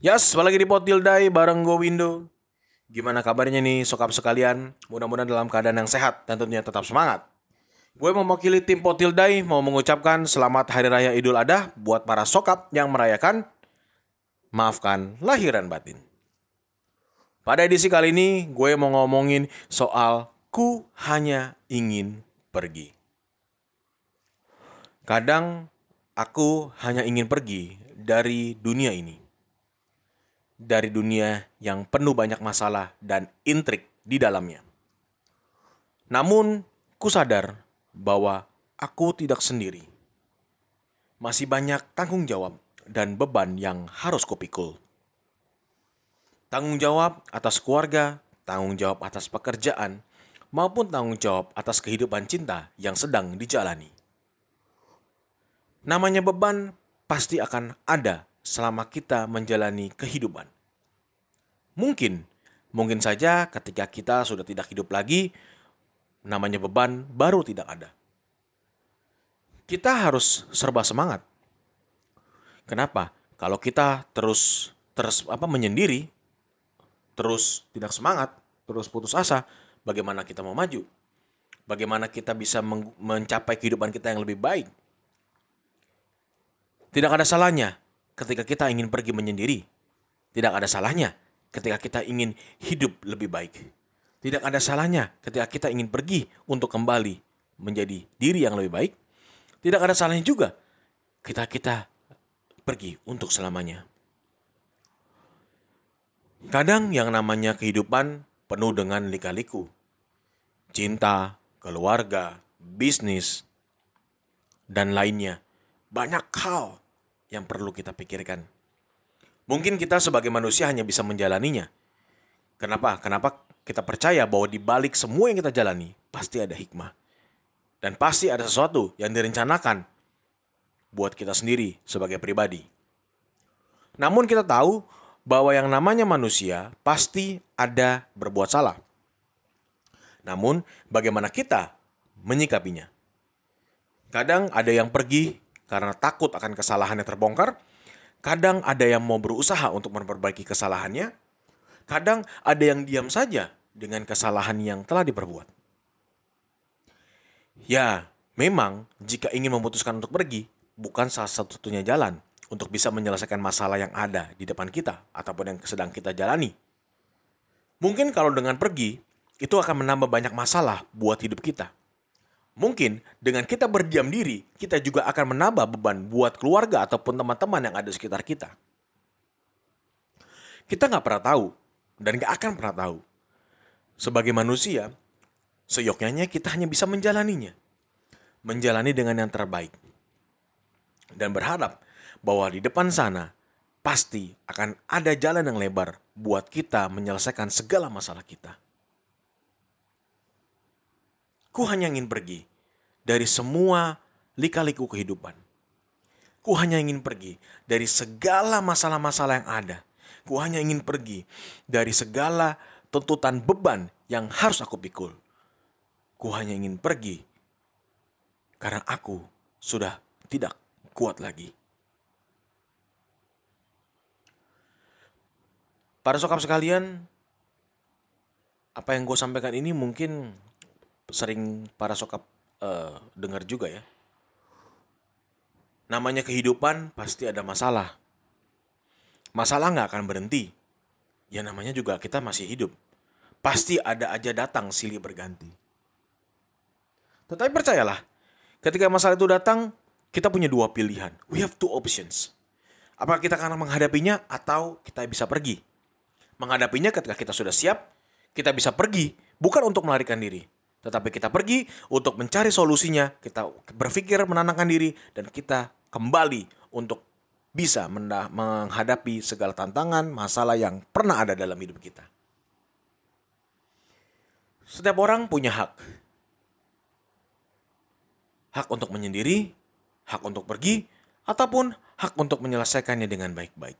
Yas, balik di Potildai bareng gue Windo. Gimana kabarnya nih sokap sekalian? Mudah-mudahan dalam keadaan yang sehat dan tentunya tetap semangat. Gue mewakili tim Potildai mau mengucapkan selamat Hari Raya Idul Adha buat para sokap yang merayakan, maafkan lahiran batin. Pada edisi kali ini gue mau ngomongin soal ku hanya ingin pergi. Kadang aku hanya ingin pergi dari dunia ini. Dari dunia yang penuh banyak masalah dan intrik di dalamnya. Namun, ku sadar bahwa aku tidak sendiri. Masih banyak tanggung jawab dan beban yang harus kupikul. Tanggung jawab atas keluarga, tanggung jawab atas pekerjaan, maupun tanggung jawab atas kehidupan cinta yang sedang dijalani. Namanya beban pasti akan ada selama kita menjalani kehidupan. Mungkin, mungkin saja ketika kita sudah tidak hidup lagi, namanya beban baru tidak ada. Kita harus serba semangat. Kenapa? Kalau kita terus terus apa menyendiri, terus tidak semangat, terus putus asa, bagaimana kita mau maju? Bagaimana kita bisa mencapai kehidupan kita yang lebih baik? Tidak ada salahnya ketika kita ingin pergi menyendiri. Tidak ada salahnya ketika kita ingin hidup lebih baik. Tidak ada salahnya ketika kita ingin pergi untuk kembali menjadi diri yang lebih baik. Tidak ada salahnya juga kita kita pergi untuk selamanya. Kadang yang namanya kehidupan penuh dengan lika-liku. Cinta, keluarga, bisnis, dan lainnya. Banyak hal yang perlu kita pikirkan. Mungkin kita sebagai manusia hanya bisa menjalaninya. Kenapa? Kenapa kita percaya bahwa di balik semua yang kita jalani pasti ada hikmah. Dan pasti ada sesuatu yang direncanakan buat kita sendiri sebagai pribadi. Namun kita tahu bahwa yang namanya manusia pasti ada berbuat salah. Namun bagaimana kita menyikapinya? Kadang ada yang pergi karena takut akan kesalahannya terbongkar. Kadang ada yang mau berusaha untuk memperbaiki kesalahannya. Kadang ada yang diam saja dengan kesalahan yang telah diperbuat. Ya, memang jika ingin memutuskan untuk pergi, bukan salah satu-satunya jalan untuk bisa menyelesaikan masalah yang ada di depan kita ataupun yang sedang kita jalani. Mungkin kalau dengan pergi, itu akan menambah banyak masalah buat hidup kita. Mungkin dengan kita berdiam diri, kita juga akan menambah beban buat keluarga ataupun teman-teman yang ada di sekitar kita. Kita nggak pernah tahu dan nggak akan pernah tahu. Sebagai manusia, seyoknya kita hanya bisa menjalaninya. Menjalani dengan yang terbaik. Dan berharap bahwa di depan sana pasti akan ada jalan yang lebar buat kita menyelesaikan segala masalah kita. Ku hanya ingin pergi dari semua lika-liku kehidupan. Ku hanya ingin pergi dari segala masalah-masalah yang ada. Ku hanya ingin pergi dari segala tuntutan beban yang harus aku pikul. Ku hanya ingin pergi karena aku sudah tidak kuat lagi. Para sokap sekalian, apa yang gue sampaikan ini mungkin sering para sokap uh, dengar juga ya. Namanya kehidupan pasti ada masalah. Masalah nggak akan berhenti. Ya namanya juga kita masih hidup. Pasti ada aja datang silih berganti. Tetapi percayalah, ketika masalah itu datang, kita punya dua pilihan. We have two options. Apakah kita akan menghadapinya atau kita bisa pergi? Menghadapinya ketika kita sudah siap, kita bisa pergi, bukan untuk melarikan diri, tetapi kita pergi untuk mencari solusinya, kita berpikir menenangkan diri, dan kita kembali untuk bisa menghadapi segala tantangan, masalah yang pernah ada dalam hidup kita. Setiap orang punya hak. Hak untuk menyendiri, hak untuk pergi, ataupun hak untuk menyelesaikannya dengan baik-baik.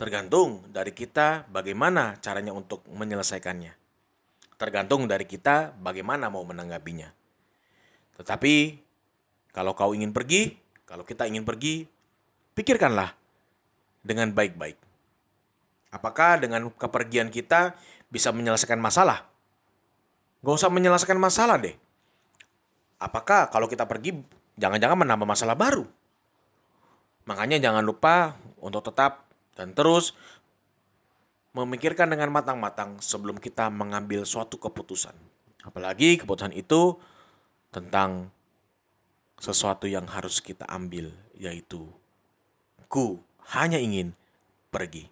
Tergantung dari kita bagaimana caranya untuk menyelesaikannya. Tergantung dari kita bagaimana mau menanggapinya. Tetapi kalau kau ingin pergi, kalau kita ingin pergi, pikirkanlah dengan baik-baik. Apakah dengan kepergian kita bisa menyelesaikan masalah? Gak usah menyelesaikan masalah deh. Apakah kalau kita pergi jangan-jangan menambah masalah baru? Makanya jangan lupa untuk tetap dan terus memikirkan dengan matang-matang sebelum kita mengambil suatu keputusan. Apalagi keputusan itu tentang sesuatu yang harus kita ambil, yaitu ku hanya ingin pergi.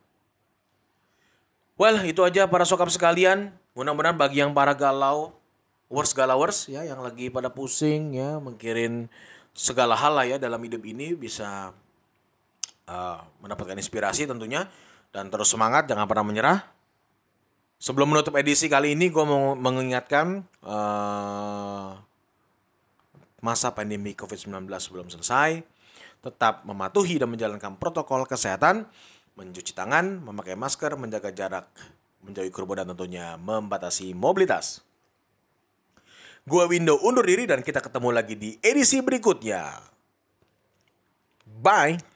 Well, itu aja para sokap sekalian. Mudah-mudahan bagi yang para galau, worst galawers ya, yang lagi pada pusing ya, mengkirin segala hal lah ya dalam hidup ini bisa uh, mendapatkan inspirasi tentunya dan terus semangat, jangan pernah menyerah. Sebelum menutup edisi kali ini, gue mau mengingatkan uh, masa pandemi COVID-19 belum selesai. Tetap mematuhi dan menjalankan protokol kesehatan mencuci tangan, memakai masker, menjaga jarak, menjauhi kerumunan tentunya membatasi mobilitas. Gua Window undur diri dan kita ketemu lagi di edisi berikutnya. Bye.